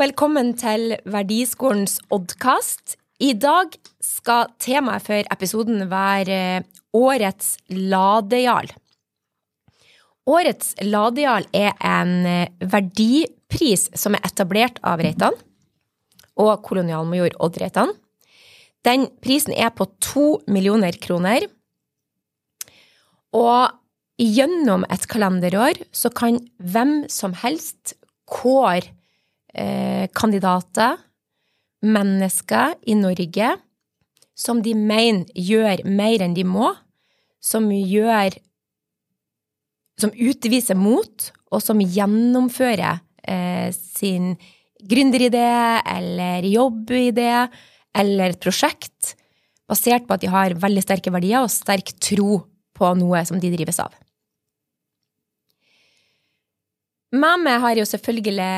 velkommen til Verdiskolens Oddkast. I dag skal temaet for episoden være Årets ladejarl. Årets ladejarl er en verdipris som er etablert av Reitan og kolonialmajor Odd Reitan. Den prisen er på to millioner kroner. Og gjennom et kalenderår så kan hvem som helst kåre eh, kandidater, mennesker i Norge, som de mener gjør mer enn de må, som gjør Som utviser mot, og som gjennomfører eh, sin gründeridé eller jobbidé eller et prosjekt basert på at de har veldig sterke verdier og sterk tro på noe som de drives av. Med meg har jo selvfølgelig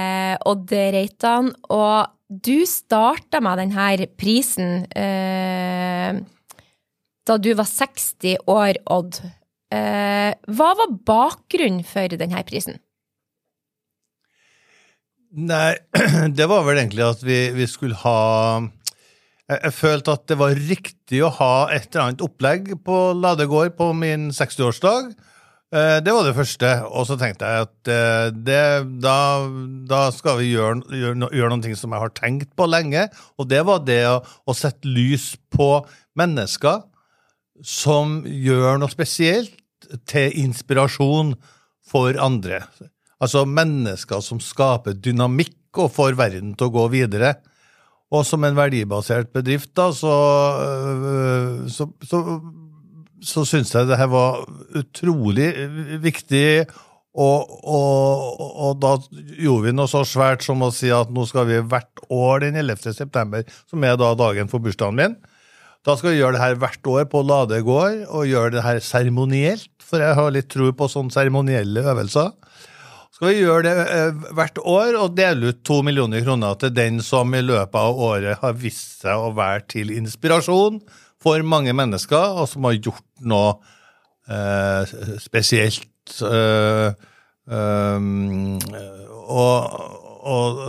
Odd Reitan, og du starta med denne prisen eh, da du var 60 år, Odd. Eh, hva var bakgrunnen for denne prisen? Nei, det var vel egentlig at vi, vi skulle ha jeg, jeg, følte at det var riktig å ha et eller annet opplegg på Ladegård på min 60-årsdag. Eh, det var det første. Og så tenkte jeg at eh, det, da, da, skal vi gjøre, gjøre, gjøre noe som jeg har tenkt på lenge, og det var det å, å sette lys på mennesker som gjør noe spesielt til inspirasjon for andre. Altså mennesker som skaper dynamikk og får verden til å gå videre. Og som en verdibasert bedrift, da, så, øh, så, så, så syns jeg det her var utrolig viktig. Og, og, og, da gjorde vi noe så svært som å si at nå skal vi hvert år den 11. september, som er da dagen for bursdagen min, da skal vi gjøre det her hvert år på Lade gård, og gjøre det her seremonielt, for jeg har litt tro på sånne seremonielle øvelser skal vi gjøre det eh, hvert år og dele ut to millioner kroner til den som i løpet av året har vist seg å være til inspirasjon for mange mennesker, og som har gjort noe eh, spesielt. Eh, um, og, og,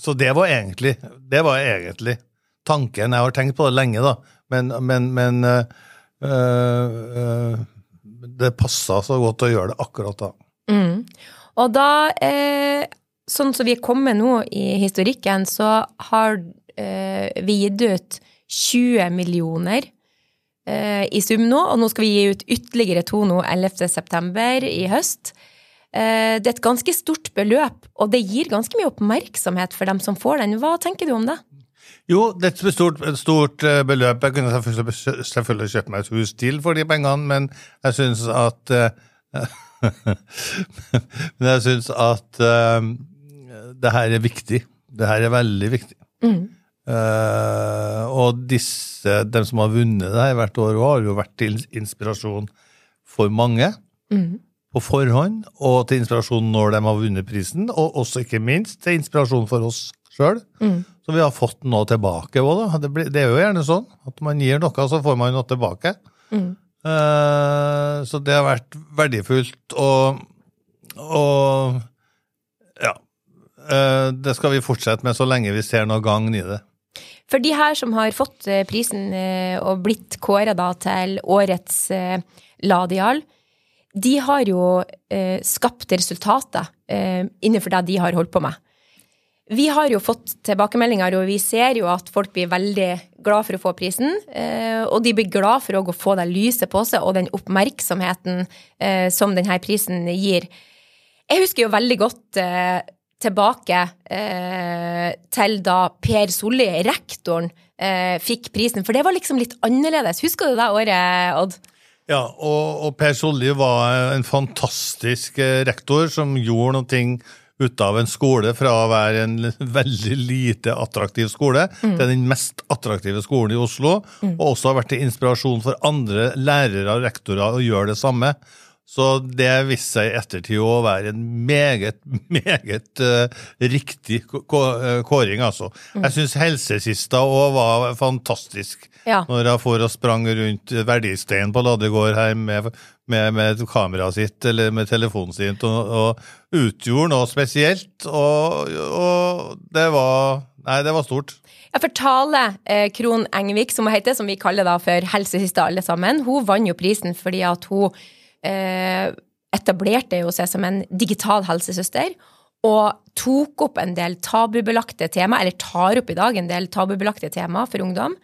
så det var egentlig det var egentlig tanken. Jeg har tenkt på det lenge, da, men, men, men uh, det passa så godt å gjøre det akkurat da. Mm. Og da, eh, sånn som vi er kommet nå i historikken, så har eh, vi gitt ut 20 millioner i sum nå, og nå skal vi gi ut ytterligere to nå 11. september i høst. Eh, det er et ganske stort beløp, og det gir ganske mye oppmerksomhet for dem som får den. Hva tenker du om det? Jo, det er et stort, et stort eh, beløp. Jeg kunne selvfølgelig, selvfølgelig kjøpt meg et hus til for de pengene, men jeg syns at Men jeg syns at det her er viktig. Det her er veldig viktig. Mm. Uh, og disse, dem som har vunnet det her hvert år, har jo vært til inspirasjon for mange mm. på forhånd, og til inspirasjon når de har vunnet prisen, og også ikke minst til inspirasjon for oss sjøl. Mm. Så vi har fått noe tilbake òg, det, det, er jo gjerne sånn at man gir noe, så får man noe tilbake. Mm. Uh, så det har vært verdifullt, og, og ja. Uh, det skal vi fortsette med så lenge vi ser noe gagn i det. For de her som har fått uh, prisen og blitt kåra til årets Ladial, de har jo skapt resultater innenfor det de har holdt på med. Vi har jo fått tilbakemeldinger, og vi ser jo at folk blir veldig glad for å få prisen. Eh, og de blir glad for å få det lyset på seg og den oppmerksomheten eh, som denne prisen gir. Jeg husker jo veldig godt eh, tilbake til da Per Solli, rektoren, fikk prisen. For det var liksom litt annerledes. Husker du det året, Odd? Ja, og, og Per Solli var en fantastisk rektor som gjorde noe ut av en skole fra å være en veldig lite attraktiv skole mm. til den mest attraktive skolen i Oslo, mm. og også har vært til inspirasjon for andre lærere og rektorer å gjøre det samme. Så det viste seg i ettertid å være en meget, meget uh, riktig kåring, altså. Mm. Jeg syns helsesista òg var fantastisk. Ja. Når jeg for og sprang rundt verdisteinen på Ladegård her med, med, med kameraet sitt eller med telefonen sin og, og utgjorde noe spesielt. Og, og, det var Nei, det var stort. Ja, for Tale eh, Krohn Engvik, som hun heter, som vi kaller da for helsesista alle sammen, hun vant jo prisen fordi at hun eh, etablerte jo seg som en digital helsesøster. Og tok opp en del tabubelagte tema, eller tar opp i dag en del tabubelagte tema for ungdom.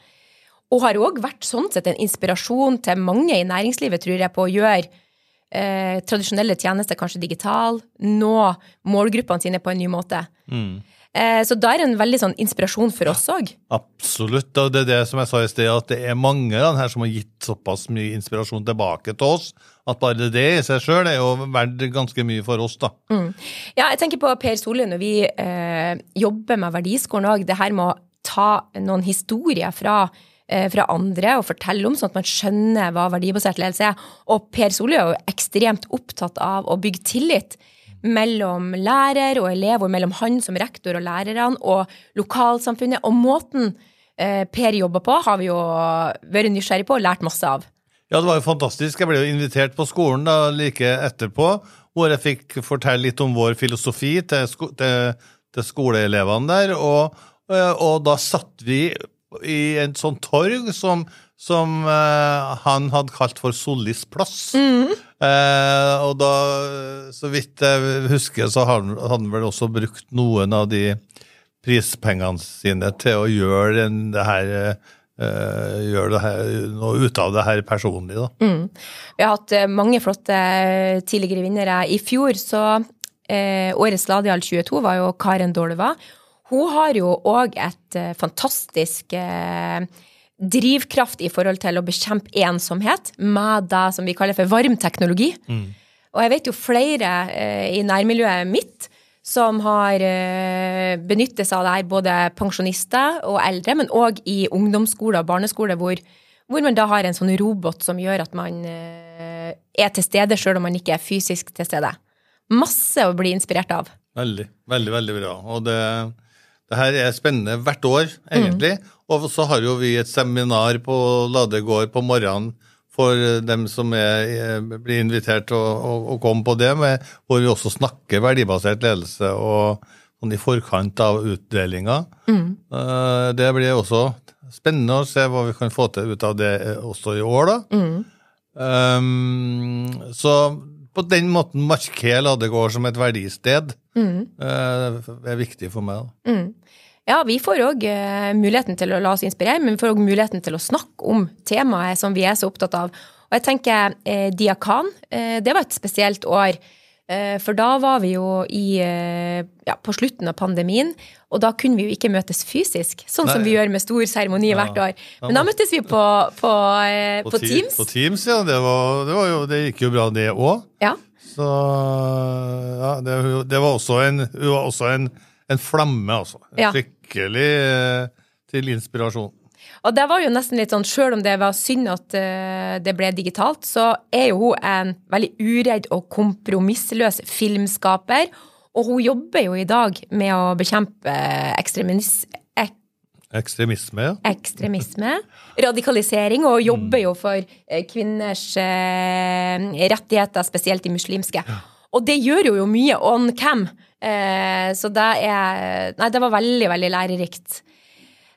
Og har òg vært sånn sett en inspirasjon til mange i næringslivet, tror jeg, på å gjøre eh, tradisjonelle tjenester kanskje digital, nå målgruppene sine på en ny måte. Mm. Eh, så da er det en veldig sånn inspirasjon for oss òg. Absolutt. Og det er det som jeg sa i sted, at det er mange her som har gitt såpass mye inspirasjon tilbake til oss. At bare det i seg sjøl er jo verdt ganske mye for oss, da. Mm. Ja, jeg tenker på Per Solli når vi eh, jobber med Verdiskolen òg. Det her med å ta noen historier fra eh, fra andre og fortelle om, sånn at man skjønner hva verdibasert ledelse er. Og Per Solli er jo ekstremt opptatt av å bygge tillit mellom lærer og elev, og mellom han som rektor og lærerne, og lokalsamfunnet. Og måten eh, Per jobber på, har vi jo vært nysgjerrig på og lært masse av. Ja, det var jo fantastisk. Jeg ble jo invitert på skolen da, like etterpå, hvor jeg fikk fortelle litt om vår filosofi til, sko til, til skoleelevene der. Og, eh, og, da satt vi i en sånn torg som, som uh, han hadde kalt for Solis plass. Mm. Uh, og da, så vidt jeg husker, så hadde han vel også brukt noen av de prispengene sine til å gjøre den, det her uh, gjøre det her, noe ut av det her personlig, da. Mm. Vi har hatt mange flotte tidligere vinnere. I fjor så Årets Ladial 22 var jo Karen Dolva. Hun har jo òg et fantastisk drivkraft i forhold til å bekjempe ensomhet med det som vi kaller for varmteknologi. Mm. Og jeg vet jo flere eh, i nærmiljøet mitt som har eh, benyttet seg av det her, både pensjonister og eldre, men òg i ungdomsskole og barneskole, hvor, hvor, man da har en sånn robot som gjør at man eh, er til stede sjøl om man ikke er fysisk til stede. Masse å bli inspirert av. Veldig, veldig, veldig bra. Og det, det her er spennende hvert år, egentlig. Mm. Og så har jo vi et seminar på Ladegård på morgenen for dem som er, blir invitert til å, å, komme på det, med, hvor vi også snakker verdibasert ledelse og sånn i forkant av utdelinga. Mm. Eh, det blir også spennende å se hva vi kan få til ut av det også i år, da. Mm. Um, så på den måten markerer Ladegård som et verdisted mm. uh, er viktig for meg. da. Mm. Ja, vi får òg uh, muligheten til å la oss inspirere, men vi får òg muligheten til å snakke om temaet som vi er så opptatt av. Og jeg tenker eh, Diakan, eh, det var et spesielt år. Eh, for da var vi jo i, eh, ja, på slutten av pandemien, og da kunne vi jo ikke møtes fysisk, sånn Nei. som vi gjør med stor seremoni ja. hvert år. Men da møttes vi på, på, eh, på, på Teams. På Teams, ja. Det, var, det, var jo, det gikk jo bra, det òg. Ja. Så ja, det, det, var også en, var også en en flamme, altså. Ja. Skikkelig eh, til inspirasjon. Og det var jo nesten litt sånn, Sjøl om det var synd at uh, det ble digitalt, så er jo hun en veldig uredd og kompromissløs filmskaper. Og hun jobber jo i dag med å bekjempe ekstremis ek ekstremisme. Ja. Ekstremisme. Radikalisering, og jobber jo for eh, kvinners uh, rettigheter, spesielt de muslimske. Ja. Og det gjør jo mye on cam. Eh, så det er Nei, det var veldig, veldig lærerikt.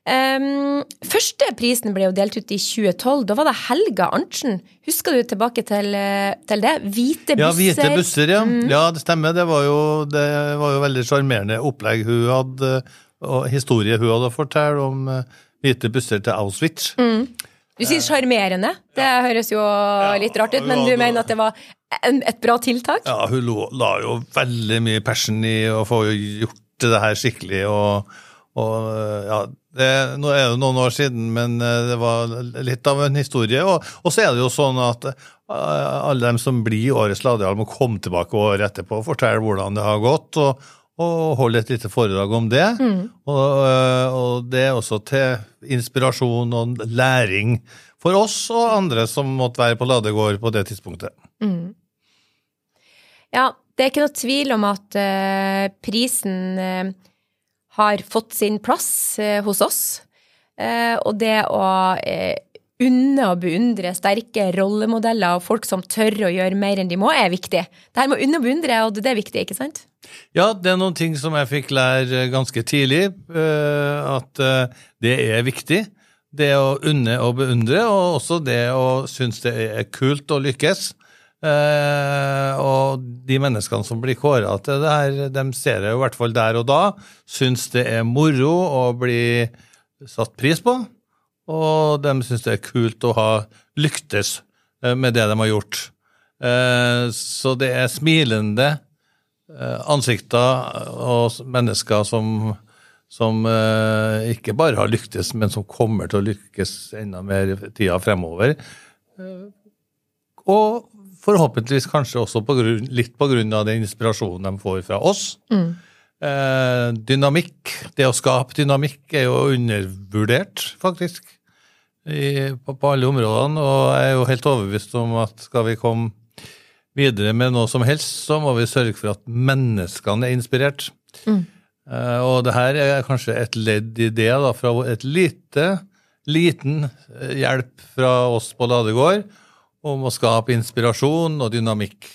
Um, første prisen ble jo delt ut i 2012. Da var det Helga Arntzen. Husker du tilbake til, til det? Hvite busser. Ja, hvite busser, ja. Mm. ja det stemmer. Det var jo, det var jo veldig sjarmerende opplegg hun hadde, og historie hun hadde fortalt om uh, hvite busser til Auschwitz. Mm. Du sier sjarmerende. Det høres jo litt rart ut, men du mener at det var et bra tiltak? Ja, hun la jo veldig mye passion i å få gjort det her skikkelig. og, og ja, det, Nå er det noen år siden, men eh, det var litt av en historie. Og, og så er det jo sånn at eh, alle dem som blir Årets Ladeal, må komme tilbake året etterpå og fortelle hvordan det har gått. og og holde et lite foredrag om det. Mm. Og, eh, og, det er også til inspirasjon og læring for oss og andre som måtte være på Ladegård på det tidspunktet. Mm. Ja, det er ikke noe tvil om at eh, prisen eh, har fått sin plass eh, hos oss. Og det å unne og beundre sterke rollemodeller og folk som tør å gjøre mer enn de må, er viktig. Det her med å unne og beundre, og det er viktig, ikke sant? Ja, det er noen ting som jeg fikk lære ganske tidlig, at det er viktig. Det å unne og beundre, og også det å synes det er kult å lykkes. Eh, og de menneskene som blir kåra til det her, de ser det i hvert fall der og da, syns det er moro å bli satt pris på, og de syns det er kult å ha lyktes eh, med det de har gjort. Eh, så det er smilende eh, ansikter og mennesker som, som eh, ikke bare har lyktes, men som kommer til å lykkes enda mer i tida fremover. Og forhåpentligvis kanskje også på grunn, litt av den inspirasjonen de får fra oss. Eh, dynamikk, det å skape dynamikk, er jo undervurdert, faktisk, i, på, på alle områdene. Og jeg er jo helt overbevist om at skal vi komme videre med noe som helst, så må vi sørge for at menneskene er inspirert. Eh, og det her er kanskje et ledd i det, da, fra et lite, liten eh, hjelp fra oss på Ladegård om å skape inspirasjon og dynamikk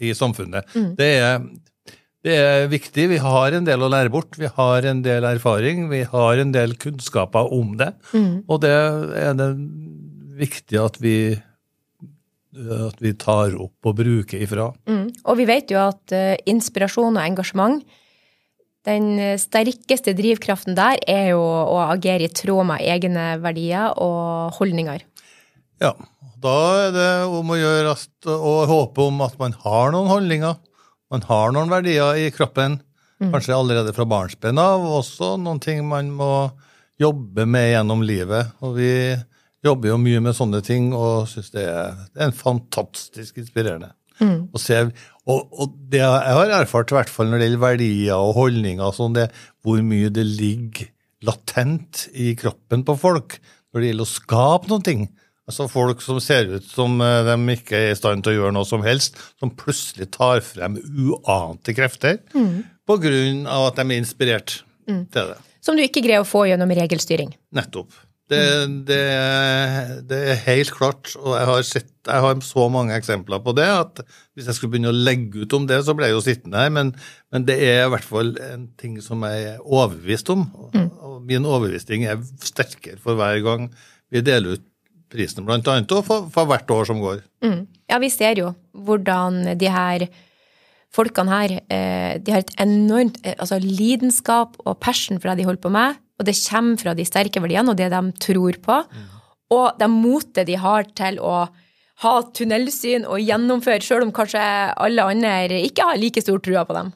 i samfunnet. Det, er, det er viktig. Vi har en del å lære bort. Vi har en del erfaring. Vi har en del kunnskaper om det. Og det er det viktig at vi, at vi tar opp og bruker ifra. Mm. Og vi vet jo at uh, inspirasjon og engasjement, den sterkeste drivkraften der er jo å agere i tråd med egne verdier og holdninger. Ja, da er det om å gjøre at, å håpe om at man har noen holdninger. Man har noen verdier i kroppen, kanskje allerede fra barnsben av. Også noen ting man må jobbe med gjennom livet. Og vi jobber jo mye med sånne ting og syns det er, det er en fantastisk inspirerende. å se, og, og det jeg har erfart, i hvert fall når det gjelder verdier og holdninger, sånn, det hvor mye det ligger latent i kroppen på folk når det gjelder å skape noen ting. Altså Folk som ser ut som eh, de ikke er i stand til å gjøre noe som helst, som plutselig tar frem uante krefter på grunn av at de er inspirert til det. Som du ikke greier å få gjennom regelstyring. Nettopp. Det, det, det er helt klart, og jeg har, sett, jeg har så mange eksempler på det, at hvis jeg skulle begynne å legge ut om det, så ble jeg jo sittende her, men, men det er i hvert fall en ting som jeg er overbevist om. Mm. og min overbevisning er sterkere for hver gang vi deler ut prisen, blant annet, og for, for hvert år som går. Mm. Ja, vi ser jo hvordan de her folkene her eh, de har et enormt eh, altså lidenskap og passion for det de holder på med, og det kommer fra de sterke verdiene og det de tror på, og det motet de har til å ha tunnelsyn og gjennomføre, selv om kanskje alle andre ikke har like stor trua på dem.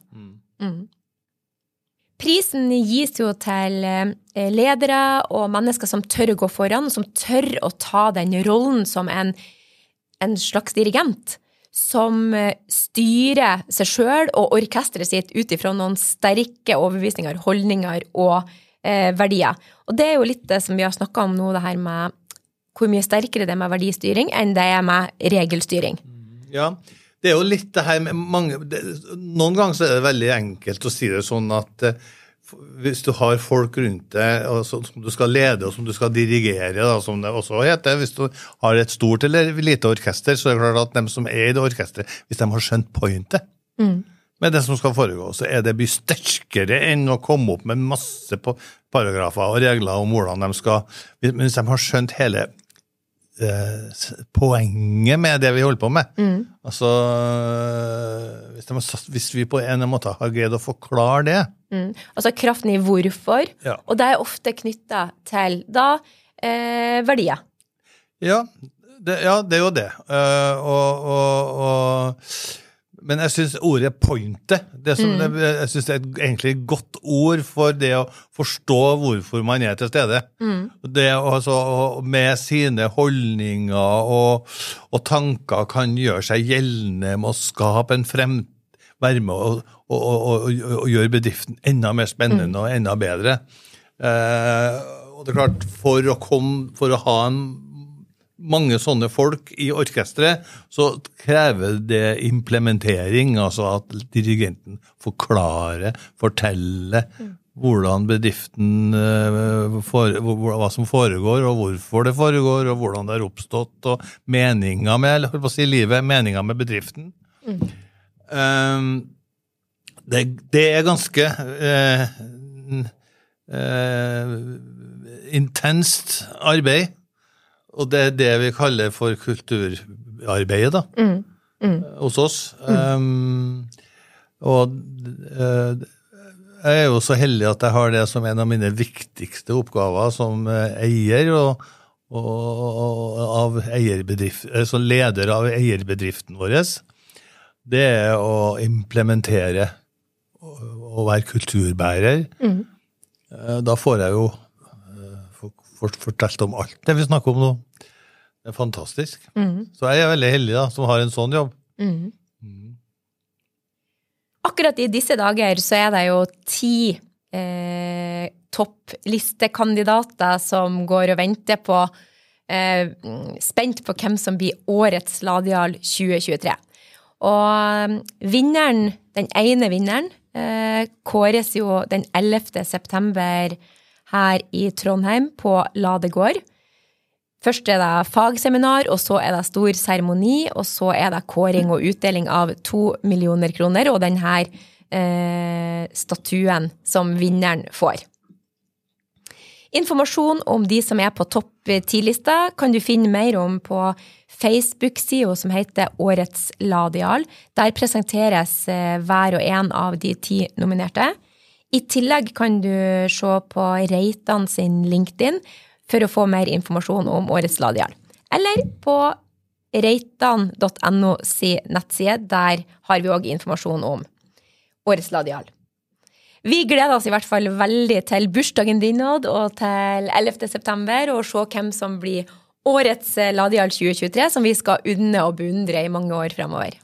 Mm. Prisen gis jo til eh, ledere og mennesker som tør å gå foran, som tør å ta den rollen som en, en slags dirigent. Som eh, styrer seg sjøl og orkesteret sitt ut ifra noen sterke overbevisninger, holdninger og eh, verdier. Og det er jo litt det som vi har snakka om nå, det her med hvor mye sterkere det er med verdistyring enn det er med regelstyring. Ja, det er jo litt det her med mange det, Noen ganger så er det veldig enkelt å si det sånn at eh, hvis du har folk rundt deg og så, som du skal lede og som du skal dirigere, da, som det også heter Hvis du har et stort eller lite orkester, så er det klart at dem som er i det orkesteret, hvis de har skjønt pointet med det som skal foregå, så er det mye sterkere enn å komme opp med masse på paragrafer og regler om hvordan de skal hvis de har skjønt hele eh, poenget med det vi holder på med. Altså, hvis, de hvis vi på en måte har greid å forklare det Mm. Altså kraften i hvorfor, Ja. og det er ofte knytta til da eh, verdier. Ja, det, ja, det er jo det. Uh, og, og, og, men jeg syns ordet 'pointet' det som, det, jeg synes det er egentlig et godt ord for det å forstå hvorfor man er til stede. Det altså, å- Med sine holdninger og, og tanker kan gjøre seg gjeldende med å skape en frem, være med og, og, og, gjøre bedriften enda mer spennende og enda bedre. Eh, og det er klart, for å, komme, for å ha en mange sånne folk i orkesteret, så krever det implementering. Altså at dirigenten forklarer, forteller hvordan bedriften eh, Hva som foregår, og hvorfor det foregår, og hvordan det har oppstått, og meninga med holdt på å si, livet, meninga med bedriften. Um, det, det, er ganske uh, uh, intenst arbeid. Og det er det vi kaller for kulturarbeidet, da, mm. Mm. hos oss. Um, og uh, jeg er jo så heldig at jeg har det som en av mine viktigste oppgaver som eier og, og, og av eierbedrift, altså leder av eierbedriften vår. Det er å implementere og være kulturbærer. Mm. Da får jeg jo fortalt om alt det vi snakker om nå. Det er fantastisk. Mm. Så jeg er veldig heldig da, som har en sånn jobb. Mm. Mm. Akkurat i disse dager så er det jo ti eh, topplistekandidater som går og venter på eh, Spent på hvem som blir årets Ladial 2023. Og vinneren, den ene vinneren, eh, kåres jo den 11. september her i Trondheim, på Ladegård. Først er det fagseminar, og så er det stor seremoni, og så er det kåring og utdeling av to millioner kroner og denne eh, statuen som vinneren får. Informasjon om de som er på topp ti-lista, kan du finne mer om på Facebook-sida som heter Årets Ladial. Der presenteres eh, hver og en av de ti nominerte. I tillegg kan du se på Reitan sin LinkedIn for å få mer informasjon om årets Ladial. Eller på reitan.no si nettside. Der har vi òg informasjon om årets Ladial. Vi gleder oss i hvert fall veldig til bursdagen din, Odd, og til 11. september, og se hvem som blir årets Ladial 2023, som vi skal unne og beundre i mange år fremover.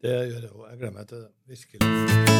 Det gjør jeg òg. Jeg gleder meg til det. Virkelig.